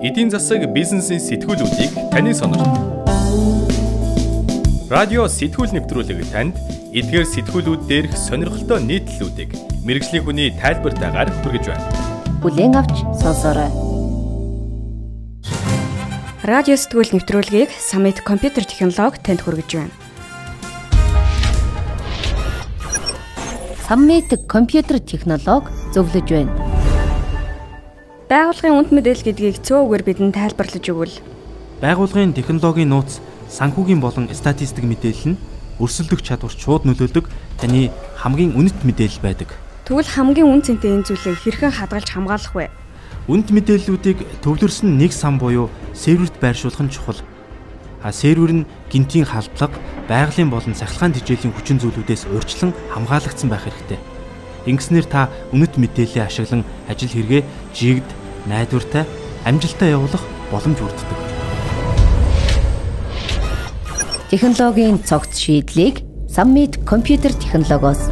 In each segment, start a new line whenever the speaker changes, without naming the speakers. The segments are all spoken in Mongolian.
Эдийн засаг бизнесийн сэтгүүлүүдийг таны сонирт. Радио сэтгүүл нэвтрүүлэг танд эдгээр сэтгүүлүүд дээрх сонирхолтой нийтлэлүүдийг мэрэгжлийн хүний тайлбартаагаар хүргэж байна.
Бүлээн авч сонсоорой.
Радио сэтгүүл нэвтрүүлгийг Summit компьютер технологи танд хүргэж байна.
Summit компьютер технологи зөвлөж байна.
Байгууллагын үнд мэдээлэл гэдгийг цөөхөр бидэнд тайлбарлаж өгвөл.
Байгууллагын технологийн нууц, санхүүгийн болон статистик мэдээлэл нь өрсөлдөх чадвар шууд нөлөөлдөг таны хамгийн үнэт мэдээлэл байдаг.
Тэгвэл хамгийн үн цэнтэй энэ зүйлийг хэрхэн хадгалж хамгаалах вэ?
Үнэт мэдээллүүдийг төвлөрсөн нэг сан буюу серверт байршуулах нь чухал. А сервер нь гинтийн халдлага, байгалийн болон цахилгаан тэжээлийн хүчин зүйлүүдээс урьдчилан хамгаалагдсан байх хэрэгтэй. Ингэснээр та үнэт мэдээллээ ашиглан ажил хэрэгэ жигд найдвартай, амжилттай явуулах боломж бүрддэг.
Технологийн цогц шийдлийг Summit компьютер технологиос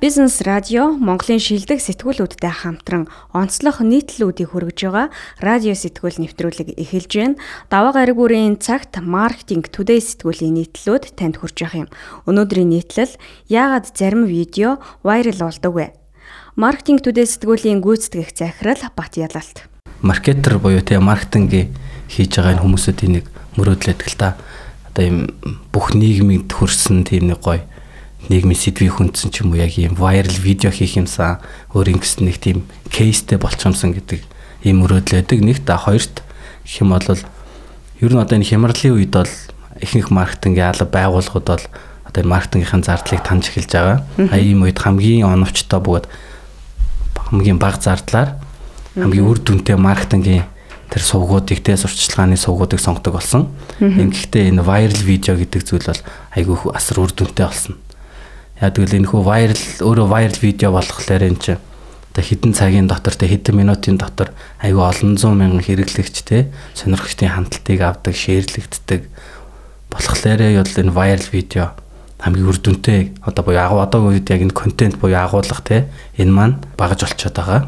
Бизнес радио Монголын шилдэг сэтгүүлүүдтэй хамтран онцлог нийтлэлүүдийг хүргэж байгаа радио сэтгүүл нэвтрүүлэг эхэлж байна. Даваа гараг бүрийн цагт маркетинг төдөө сэтгүүлийн нийтлэлүүд танд хүрч байгаа юм. Өнөөдрийн нийтлэл яагаад зарим видео вайрал болдог вэ? Маркетинг төдөө сэтгүүлийн гүйцэтгэх захирал Бат Ялалт.
Маркетер буюу тэгээ маркетинг хийж байгаа хүмүүсүүдийн нэг мөрөөдлөд л та одоо юм бүх нийгмид хөрсөн тийм нэг гоё нийгмийн сэдвийг хүндсэн ч юм уу яг ийм viral видео хийх юмсан өөр ингэс нэг тийм кейстэй болчихомсон гэдэг ийм мөрөөдлөдөг нэг та хоёрт гэх юм бол ер нь одоо энэ хямралын үед бол ихэнх маркетинг яалаа байгууллагууд бол одоо маркетингийн зардлыг таньж эхэлж байгаа. А ийм үед хамгийн оновчтой бөгөөд хамгийн бага зардлаар хамгийн үр дүнтэй маркетингийн тэр сувгуудыг те сурчлагын сувгуудыг сонгодог болсон. Ингэхдээ энэ viral видео гэдэг зүйл бол айгүй асар үр дүнтэй болсон. Яг тэгвэл энэ хүү viral өөрөө viral видео болохлээр энэ чинь одоо хэдэн цагийн дотор те хэдэн минутын дотор айгүй олон зуун мянган хэрэглэгч те сонирхогчдын хандлтыг авдаг, шеэрлэгддэг болохоор яг энэ viral видео хамгийн үр дүнтэй одоо буюу агуу одоогийн үед яг энэ контент буюу агуулга те энэ маань багаж болчиход байгаа.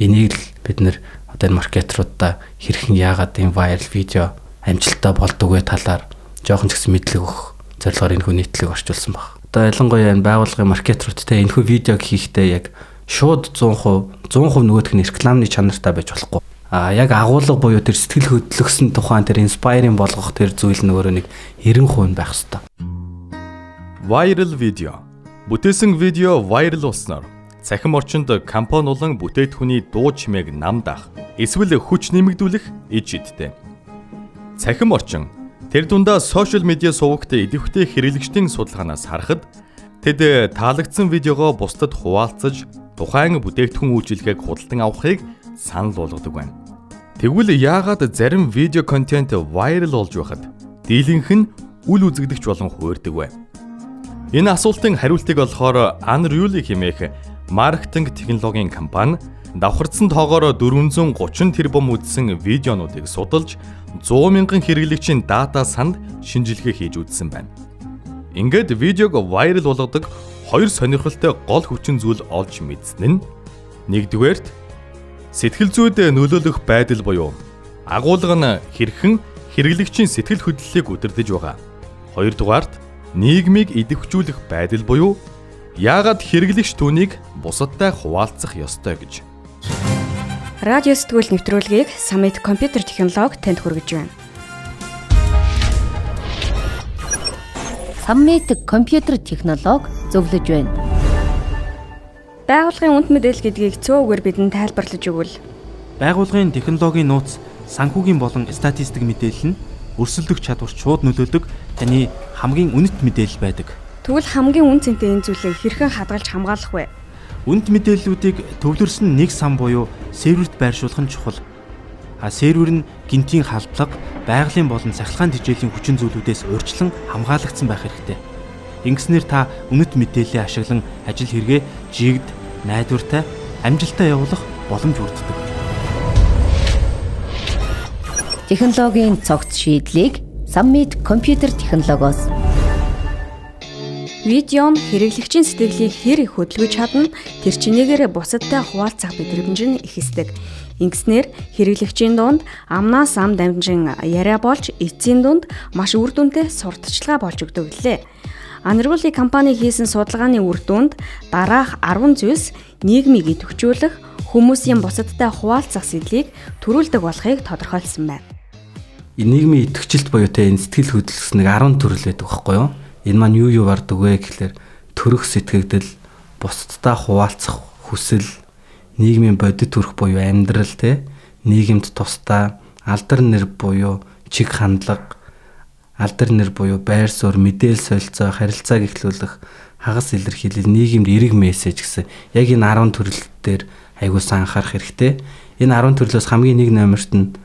Энийг л бид нэр одоо энэ маркетеруудаа хэрхэн яагаад энэ viral видео амжилттай болдог вэ талаар жоохон ч гэсэн мэдлэг өгөх зорилгоор энэ хүү нийтлэг орчуулсан баг. Одоо ялангуяа энэ байгууллагын маркетерууд те энэ хүү видеог хийхдээ яг шууд 100% 100% нөгөөх нь рекламны чанартай байж болохгүй. А яг агуулга буюу тэр сэтгэл хөдлөсөн тухайн тэр инспайринг болгох тэр зүйл нөгөө нэг 90% байх хэрэгтэй.
Viral видео. Бүтээсэн видео viral болсноор цахим орчинд компани болон бүтээтгүний дуу чимээг намдах эсвэл хүч нэмэгдүүлэх иж идтэй. Цахим орчин тэр дундаа сошиал медиа сувагт идэвхтэй хэрэглэгчдийн судалгаанаас харахад тэд таалагдсан видеогоо бусдад хуваалцаж тухайн бүтээгдэхүүн үйлчилгээг худалдан авахыг санал болгодог байна. Тэгвэл яагаад зарим видео контент viral болж байхад дийлэнх нь үл үзэгдэгч болон хуурдаг вэ? Энэ асуултын хариултыг олохоор Unreal хэмээх маркетинг технологийн компани давхарцсан тоогоор 430 тэрбум үзсэн видеонуудыг судалж 100 мянган хэрэглэгчийн дата санд шинжилгээ хийж үзсэн байна. Ингээд видеог вайрал болгодог хоёр сонирхолтой гол хүчин зүйл олж мэдсэн нь нэгдүгээрт сэтгэл зүйд нөлөөлөх байдал буюу агуулга нь хэрхэн хэрэглэгчийн сэтгэл хөдлөлийг удирдах байгаа. Хоёрдугаарт нийгмийг идэвхжүүлэх байдал буюу яагаад хэрэглэгч түүнийг бусадтай хуваалцах ёстой гэж.
Радио сэтгүүл нэвтрүүлгийг Summit компьютер технологи танд хүргэж байна.
Summit компьютер технологи зөвлөж байна.
Байгууллагын үнд мэдээлэл гэдгийг цөөхөр бидэнд тайлбарлаж өгвөл.
Байгууллагын технологийн нууц, санхүүгийн болон статистик мэдээлэл нь өрсөлдөх чадварт шууд нөлөөлдөг таны хамгийн үнэт мэдээлэл байдаг.
Тэгвэл хамгийн үн цэнтэй энэ зүйлийг хэрхэн хадгалж хамгаалах вэ?
Үнэт мэдээллүүдийг төвлөрсөн нэг сан буюу серверт байршуулах нь чухал. А сервер нь гинтийн халдлага, байгалийн болон цахилгаан тэжээлийн хүчин зүйлүүдээс урьдчилан хамгаалагдсан байх хэрэгтэй. Ингэснээр та үнэт мэдээллээ ашиглан ажил хэрэгэ жигд, найдвартай, амжилттай явуулах боломж бүрддэг.
Технологийн цогц шийдлийг Summit компьютер технологиос
Видео нь хэрэглэгчийн сэтгэлийг хэр их хөдөлгөж чадна тэр чинээгээр бусадтай хуваалцах мэдрэмж нь ихсдэг. Ингэснээр хэрэглэгчийн дунд амнаас ам дамжин яриа болж эцсийн дунд маш үр дүнтэй сурталчилгаа болж өгдөг гэлээ. Анервули компани хийсэн судалгааны үр дүнд дараах 10 зүйлс нийгмийг идэвхжүүлэх хүмүүсийн бусадтай хуваалцах сэдлийг төрүүлдэг болохыг тодорхойлсон байна.
Нийгмийн идэвхжилт буюу тэ энэ сэтгэл хөдлөс нэг 10 төрөл байдаг байхгүй юу? Энэ маань юу юу бардаг вэ гэхлээр төрөх сэтгэгдэл, бусдтай хуваалцах хүсэл, нийгмийн бодит төрх буюу амьдрал те нийгэмд тусдаа алдар нэр буюу чиг хандлага, алдар нэр буюу байр суурь, мэдээлэл солилцоо, харилцааг эхлүүлэх хагас илэрхийлэл, нийгэмд эрэг мессеж гэсэн яг энэ 10 төрөл дээр аягуулсан анхаарах хэрэгтэй. Энэ 10 төрлөөс хамгийн нэг номерт нь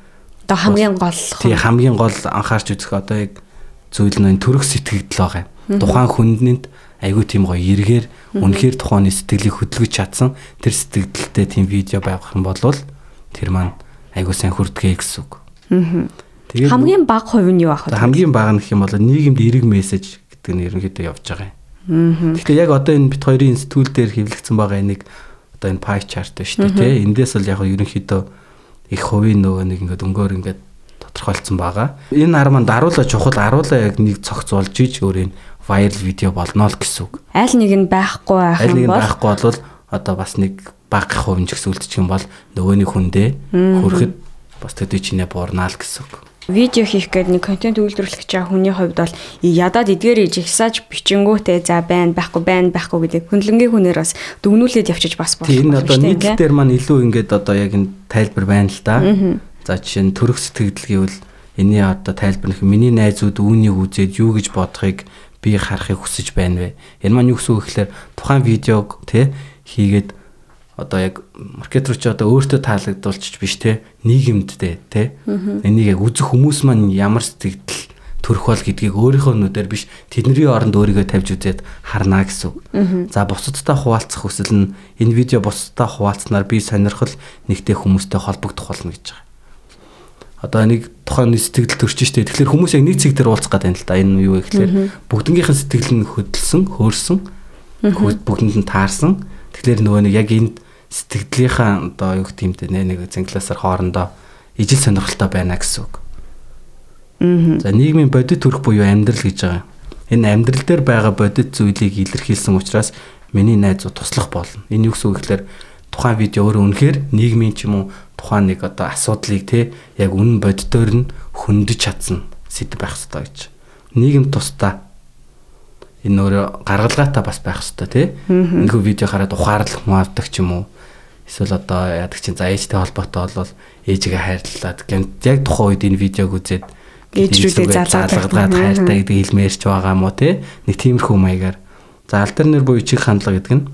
одоо хамгийн гол
тий хамгийн гол анхаарч үзэх одоо яг зүйл нь төрөх сэтгэгдэл байгаа юм. Тухайн хүнднэнд айгүй тийм гоё эргээр үнэхээр тухайн сэтгэлийг хөдөлгөж чадсан тэр сэтгэлдэлтэй тийм видео байгах юм бол тэр маань айгүй сайн хүрдгээ гэсэн үг.
Тэгээд хамгийн бага хувь нь юу ах вэ?
Хамгийн бага нь гэх юм бол нийгэмд эрэг мессеж гэдэг нь ерөнхийдөө явж байгаа юм. Тэгэхээр яг одоо энэ бит хоёрын сэтгүүл дээр хэвлэгдсэн байгаа энийг одоо энэ pie chart шүү дээ тий. Эндээс л яг ерөнхийдөө их хувийн нөгөө нэг ингээд өнгөөр ингээд тодорхойлцсон байгаа. Энэ ар маань даруулаа чухал аруулаа яг нэг цогц болж иж өөр энэ viral видео болно л гэсэн үг.
Аль нэг нь байхгүй байх
юм бол аль нэг нь байхгүй бол одоо бас нэг баг хувийн ч гэсэн үлдчих юм бол нөгөөний хүндээ хөрөхөд бас төдий чинээ буурнаа л гэсэн үг.
Видео хийх гэдэг нэг контент үйлдвэрлэх чаа хүний хувьд бол ядаад эдгээр жигсааж бичингүүтээ за байна байхгүй байна байхгүй гэдэг хөндлөнгийн хүнээр бас дүгнүүлээд явчих бас
болох. Тийм одоо нийтлэл дээр маань илүү ингээд одоо яг энэ тайлбар байна л да. За жишээ нь төрөх сэтгэл гэвэл энэний одоо тайлбар нөх миний найзууд үүнийг үзээд юу гэж бодохыг би харахыг хүсэж байна вэ? Энэ маань юу гэсэн үг гэхээр тухайн видеог тий хийгээд одоо яг маркетер ч одоо өөртөө таалагдуулчих биш те нийгэмдтэй те энийг яг үзэх хүмүүс маань ямар сэтгэл төрөх бол гэдгийг өөрийнхөө нүдээр биш тэдний оронд өөрийгөө тавьж үзээд харна гэсэн. За бусадтай хуваалцах хүсэл нь энэ видео бусадтай хуваалцсанаар би сонирхол нэгтэй хүмүүстэй холбогдох болно гэж байгаа одоо нэг тухайн сэтгэл төрч штэ. Тэгэхээр хүмүүс яг нэг цэг дээр уулзах гэдэг юм л да. Энэ юу вэ гэхээр бүгднгийнх нь сэтгэл нь хөдөлсөн, хөөрсөн, бүгдэнд нь таарсан. Тэгэхээр нөгөө нэг яг энэ сэтгэлийнхаа одоо юу гэх юм те нэг зэнгласаар хоорондоо ижил сонирхолтой байна гэсэн үг. За нийгмийн бодит төрх буюу амьдрал гэж байгаа. Энэ амьдрал дээр байгаа бодит зүйлийг илэрхийлсэн учраас миний найзууд туслах болно. Энэ юу гэсэн үг гэхээр тухайн видео өөрөө үнэхээр нийгмийн ч юм уу тухайн нэг одоо асуудлыг те яг үнэн боддоор нь хөндөж чадсан сэдв байх хэрэгтэй гэж. Нийгэм тусдаа энэ өөрөө гаргалгаатай бас байх хэрэгтэй те. Энэхүү видео хараад ухаарлах хүн авдаг ч юм уу. Эсвэл одоо яадаг чинь за ээжтэй холбоотой болвол ээжигээ хайрлаад яг тухайн үед энэ видеог үзээд
ээжрүүдээ
залгаадгаад хайртай гэдэг хэлмээрч байгаа уу те. Нэг тиймэрхүү маягаар. За альтернэр буюу чих хандлага гэдэг нь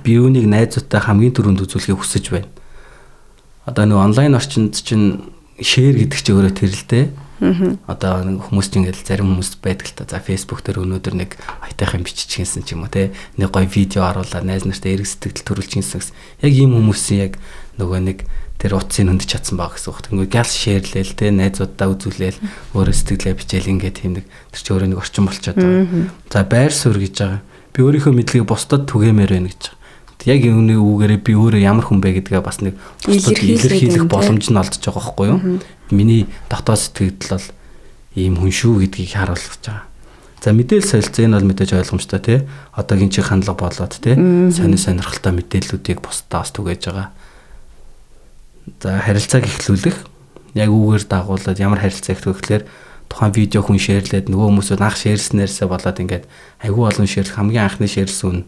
би үүнийг найзуудтай хамгийн түрүүнд үзүүлэхийг хүсэж байна одоо нэг онлайн орчинд чинь шеэр гэдэг чинь өөрөө тэрэлтэй. Одоо нэг хүмүүс чинь ингээл зарим хүмүүс байдаг л та. За Facebook дээр өнөөдөр нэг айтайхан биччихсэн ч юм уу те. Нэг гоё видео оруулаад найз нартай эрг сэтгэл төрүүлчихсэн гэсэн. Яг ийм хүмүүсийн яг нөгөө нэг тэр утсыг хөндөж чадсан баг гэсэн үг. Тэнгүү гял шеэрлээл те найзуудаа үзүүлээл өөрөө сэтгэлээ бичээл ингээд тийм нэг тэр чи өөрөө нэг орчин болчиход байгаа. За байр суурь гэж байгаа. Би өөрийнхөө мэдлэгийг бусдад түгээмээр байна гэж яг үүний үгээрээ би өөрөө ямар хүн бэ гэдгээ бас нэг илэрхийлэх боломж нь олдож байгаа байхгүй юу? Миний дотоод сэтгэл бол ийм хүн шүү гэдгийг харуулж байгаа. За мэдээлэл солилцоо энэ бол мэдээж ойлгомжтой тий. Одоогийн чих хандлага болоод тий. Сонир сонирхолтой мэдээллүүдийг бусдаа бас түгээж байгаа. За харилцааг эхлүүлэх яг үүгээр дагуулад ямар харилцаа их гэхээр тухайн видео хүн шеэрлээд нөгөө хүмүүсүүд анх шеэрснээрсээ болоод ингээд айгүй олон шеэрлэх хамгийн анхны шеэрлсэн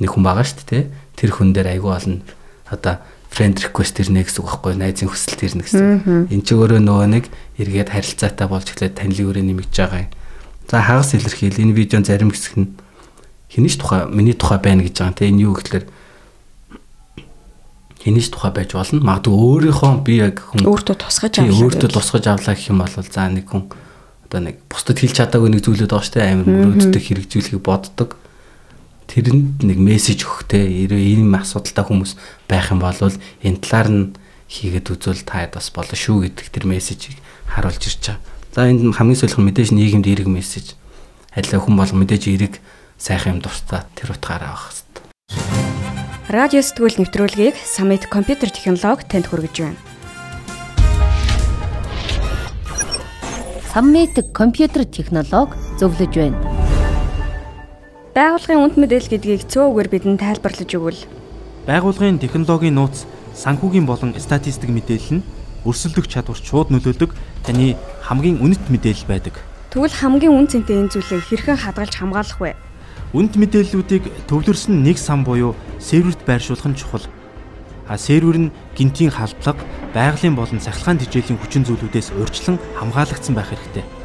нэг хүн байгаа шүү дээ тэр хүн дээр айгүй олон одоо friend request ирнэ гэсэн үг байхгүй найзын хүсэлт ирнэ гэсэн. Энд чи өөрөө нөгөө нэг эргээд харилцаатай болж эхлээд танилын өрөө нэмэгдэж байгаа юм. За хагас илэрхийл энэ видеон зарим хэсэг нь хинэж тухай миний тухай байна гэж байгаа. Тэ энэ юу гэхээр хинэж тухай байж болно. Магадгүй өөрийнхөө би яг
хүн өөртөө тусгаж авлаа.
Өөртөө тусгаж авлаа гэх юм бол за нэг хүн одоо нэг бусдад хэлж чадаагүй нэг зүйлүүд байгаа шүү дээ. Амар мөрөөддөг хэрэгжүүлэхийг боддог тэрэнд нэг мессеж өгөхтэй ийм асуудалтай хүмүүс байх юм бол энэ талаар нь хийгээд үзвэл та бас болно шүү гэдэг тэр мессежийг харуулж ирж байгаа. За энд хамгийн сүүлх нь мэдээж нийгэмд эрэг мессеж. адилхан хүн бол мэдээж эрэг сайхан юм дуртай тэр утгаараа авах хэрэгтэй.
Радио сэтгүүл нэвтрүүлгийг Summit компьютер технологи танд хүргэж байна.
Summit компьютер технологи зөвлөж байна.
Байгууллагын үнд мэдээлэл гэдгийг цөөхөр бидэнд тайлбарлаж өгвөл
Байгууллагын технологийн нууц санхүүгийн болон статистик мэдээлэл нь өрсөлдөх чадварт шууд нөлөөлдөг таны хамгийн үнэт мэдээлэл байдаг.
тэгвэл хамгийн үн цэнтэй энэ зүйлийг хэрхэн хадгалж хамгаалах вэ?
Үнэт мэдээллүүдийг төвлөрсөн нэг сан буюу серверт байршуулах нь чухал. А сервер нь гинтийн халдлага, байгалийн болон цахилгаан тэжээлийн хүчин зүйлүүдээс урьдчилан хамгаалагдсан байх хэрэгтэй.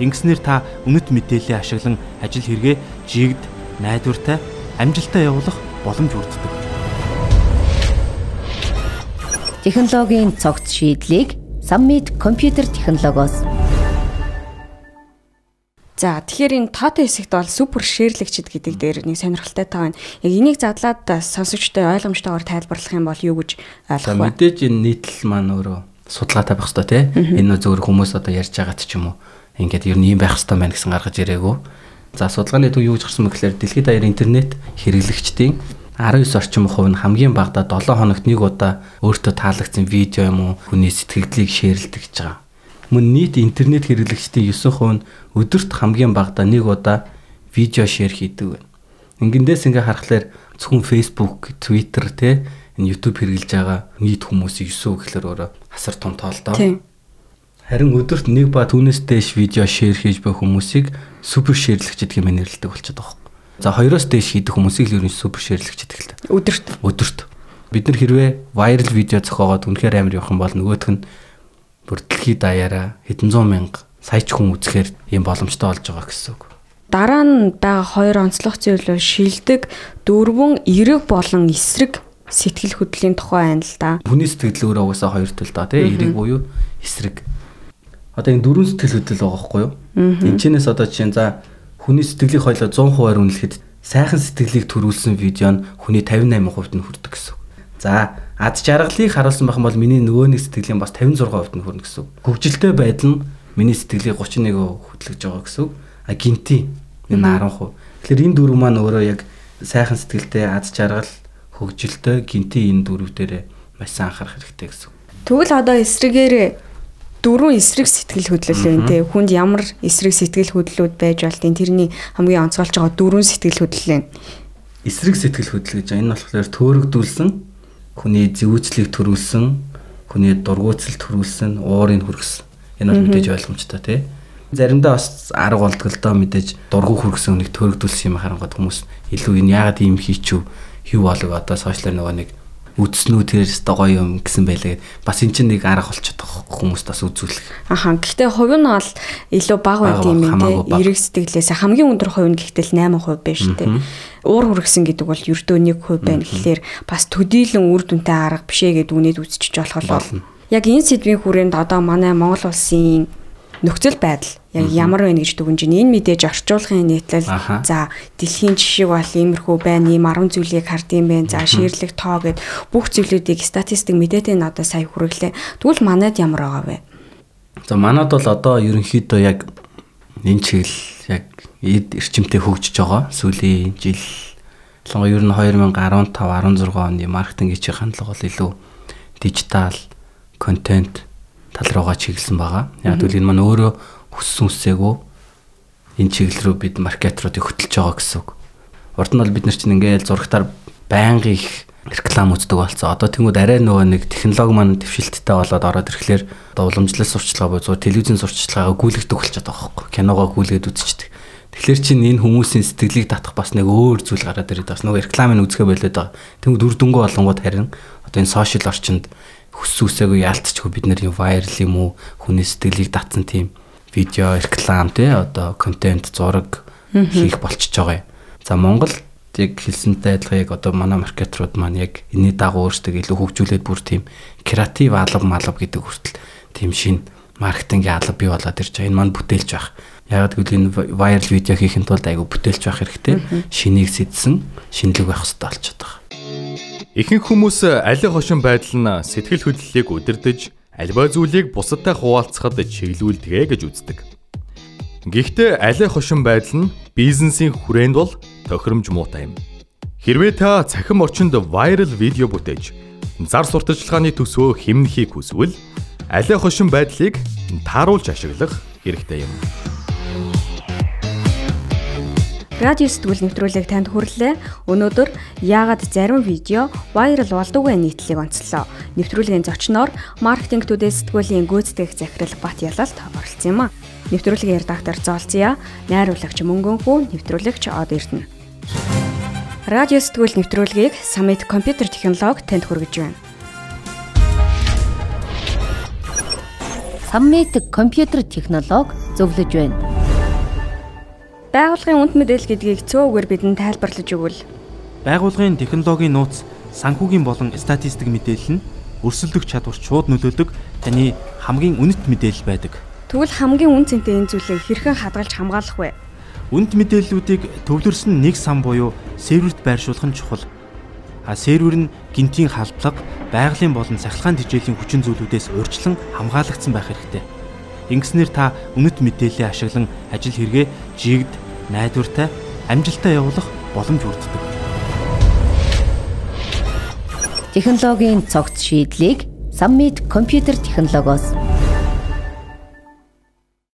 Ингэснээр та үнэт мэдээллээ ашиглан ажил хэрэгээ жигд, найдвартай, амжилттай явуулах боломж бүрддэг.
Технологийн цогц шийдлийг Summit компьютер технологиос
За тэгэхээр энэ тоотой хэсэгт бол супер шэрлэгчд гэдэг дээр нэг сонирхолтой тоо байна. Яг энийг задлаад сонсогчтой ойлгомжтойгоор тайлбарлах юм бол юу гэж ойлгох вэ?
мэдээж энэ нийтлэл маань өөрөө судалгаа тавих хэрэгтэй тий. Энэ зөвхөн хүмүүс одоо ярьж байгаад ч юм уу. Ингээд ер нь ийм байх хэрэгтэй байна гэсэн гаргаж ирээгүй. За судалгааны төв юу гэж гарсан бэ гэхээр дэлхийд даяар интернет хэрэглэгчдийн 19 орчим хувь нь хамгийн багадаа 7 хоногт нэг удаа өөртөө таалагдсан видео юм уу хүний сэтгэлдлийг шеэрлдэг гэж байгаа. Мөн нийт интернет хэрэглэгчдийн 9% нь өдөрт хамгийн багадаа нэг удаа видео шеэр хийдэг байна. Ингэндээс ингээ харахаар зөвхөн Facebook, Twitter те энэ YouTube хэрэглэж байгаа нийт хүмүүсийн 9% гэхэлэр өөрөө асар том тоолдоо.
Тийм.
Харин өдөрт нэг ба түүнээс дээш видео шеэр хийж буй хүмүүсийг супер шеэрлэгчд гэмээр нэрлэдэг болчиход байгаа юм. За хоёроос дээш хийдэг хүмүүсийг л ер нь супер шеэрлэгчд гэлтэй.
Өдөрт
Өдөрт бид нар хэрвээ вайрал видео зохиогоод үнэхээр амар явах юм бол нөгөөх нь бүр дэлхийд даяараа хэдэн зуун мянга саяч хүн үзэхээр ийм боломжтой болж байгаа гэсэн үг.
дараа нь байгаа хоёр онцлог зүйл бол шилдэг дөрвөн эрэг болон эсрэг сэтгэл хөдлөлийн тухай байна л да.
Хүний сэтгэл өөрөө угаасаа хоёр төл доо тий эрэг буюу эсрэг. Одоо энэ дөрвөн сэтгэл хөдлөл байгаа байхгүй юу? Энд чинээс одоо жишээ нь за хүний сэтгэлийн хойлоо 100% үнэлэхэд сайхан сэтгэлийг төрүүлсэн видео нь хүний 58% нь хүрдэг гэсэн. За ад жаргалыг харуулсан байх юм бол миний нөгөө нэг сэтгэлийн бас 56% нь хүрнэ гэсэн. Хөгжилтэй байдал нь миний сэтгэлийг 31% хөтлөж байгаа гэсэн. А гинти энэ 10%. Тэгэхээр энэ дөрв маань өөрөө яг сайхан сэтгэлтэй ад жаргал хөгжилтэй гинти энэ дөрв дээрээ маш сайн анхаарах хэрэгтэй гэсэн.
Тэгвэл одоо эсрэгээр дөрвөн эсрэг сэтгэл хөдлөл байна те. Хүнд ямар эсрэг сэтгэл хөдлөлүүд байж болтын тэрний хамгийн онцгойлж байгаа дөрвөн сэтгэл хөдлөл байна.
эсрэг сэтгэл хөдлөл гэж энэ болохоор төөрөгдүүлсэн хүний зэвүүцлийг төрүүлсэн хүний дургуутсал төрүүлсэн уурыг хүргэсэн энэ бол мэдээж ойлгомжтой тий заримдаа бас арга болдог л доо мэдээж дургу хүргэсэн хүнийг төөрөгдүүлсэн юм харангууд хүмүүс. Илүү энэ яагаад ийм хийчүү юу болов? Одоо сошиалэр нөгөө нэг үдснүү тэрээс гоё юм гэсэн байлаа гэд бас эн чинь нэг арга болчиход байгаа хүмүүст бас үзүүлэх
Аха. Гэхдээ хувь нь бол илүү бага байт юм
бага.
Эрэг сэтгэлээс хамгийн өндөр хувь нь гэхдээ л 8% байна шүү дээ. Уур хүргэсэн гэдэг бол ердөө 1% байна гэхлээр бас төдийлөн үр дүнтэй арга бишээ гэд үнэд үзчихэж болох бол яг энэ сэдвийн хүрээнд одоо манай Монгол улсын нөхцөл байдал яг ямар байна гэж дүгнэж байна. Энэ мэдээж орчуулгын нийтлэл за дэлхийн жишээ бол иймэрхүү байна. Ийм 10 зүйлийг хардсан байна. За ширлэг тоо гэд бүх зүйлүүдийг статистик мэдээтэй надад сая хүргэлээ. Тэгвэл манайд ямар байгаа вэ?
За манад бол одоо ерөнхийдөө яг энэ чиглэл яг эд эрчимтэй хөгжиж байгаа. Сүүлийн жил ялангуяа ер нь 2015 16 оны маркетингийн хандлага бол илүү дижитал контент тал руугаа чиглэсэн байгаа. Яг тэгвэл энэ маань өөрөө хүссэн үсээгүй энэ чиглэл рүү бид маркетруудыг хөтлөж байгаа гэсэн үг. Урд нь бол бид нар чинь ингээл зурагтаар байнга их реклам үздэг болсон. Одоо тэнгууд арай нөгөө нэг технологи маань дэвшилттэй болоод ороод ирэхлээр одоо уламжлал сурчлагаа буюу телевизийн сурчлагаа гүйлгдэг болчиход байгаа байхгүй. Киногоо гүйлгээд үзчихдэг. Тэгэхээр чинь энэ хүмүүсийн сэтгэлийг татах бас нэг өөр зүйл гараад ирээд бас нөгөө рекламын үзгээ болоод байгаа. Тэнгууд үр дүнгүй болонгууд харин одоо энэ сошиал орчинд хүссүүсээгүй яалтчгүй бид нар юм вайрал юм уу хүний сэтгэлийг татсан тийм видео реклам тий одоо контент зураг хийх болчихж байгаа юм. За Монгол яг хэлсэнтэй адилхан яг одоо манай маркетрууд маань яг энэний дагуу өөрсдөө илүү хөгжүүлээд бүр тийм креатив алба малба гэдэг хүртэл тийм шин маркетингийн алба бий болоод ирж байгаа. Энэ маань бүтээлж байх. Яг гэвэл энэ вайрал видео хийхин тулд айгу бүтээлж байх хэрэгтэй. Шинийг сэдсэн, шинэлэг байх хэрэгтэй болчиход байгаа.
Ихэнх хүмүүс аль хошин байдал нь сэтгэл хөдлөлийг удирдах, альва зүйлийг бусадтай хуваалцахад чиглүүлдэг гэж үздэг. Гэхдээ алей хошин байдал нь бизнесийн хүрээнд бол тохиромж муутай юм. Хэрвээ та цахим орчинд viral видео бүтээж зар сурталчилгааны төсвөө хэмнэхийг хүсвэл алей хошин байдлыг тааруулж ашиглах хэрэгтэй юм.
Радио сэтгүүл нэвтрүүлэг танд хүрэлээ. Өнөөдөр яагаад зарим видео вайрал болдоггүй нийтлэлийг онцлоо. Нэвтрүүлгийн зочноор маркетинг төдий сэтгүүлийн гүйцэтгэх захирал Бат Ялалт оролцсон юм а. Нэвтрүүлгийн редактор Золзия, найруулагч Мөнгөн хүү, нэвтрүүлэгч Од Эрдэнэ. Радио сэтгүүл нэвтрүүлгийг Summit компьютер технологи танд хүргэж байна.
Summit компьютер технологи зөвлөж байна.
Байгууллагын үнд мэдээлэл гэдгийг цөөхөр бидэнд тайлбарлаж өгвөл.
Байгууллагын технологийн нууц, санхүүгийн болон статистик мэдээлэл нь өрсөлдөх чадварт шууд нөлөөлдөг таны хамгийн үнэт мэдээлэл байдаг.
Тэгвэл хамгийн үн цэнтэй энэ зүйлийг хэрхэн хадгалж хамгаалах вэ?
Үнэт мэдээллүүдийг төвлөрсөн нэг сан буюу серверт байршуулах нь чухал. А сервер нь гинтийн халдлага, байгалийн болон цахилгаан тэжээлийн хүчин зүйлүүдээс урьдчилан хамгаалагдсан байх хэрэгтэй. Ингэснээр та үнэт мэдээллээ ашиглан ажил хэрэгээ жигд, найдвартай, амжилттай явуулах боломж бүрддэг.
Технологийн цогц шийдлийг Summit компьютер технологиос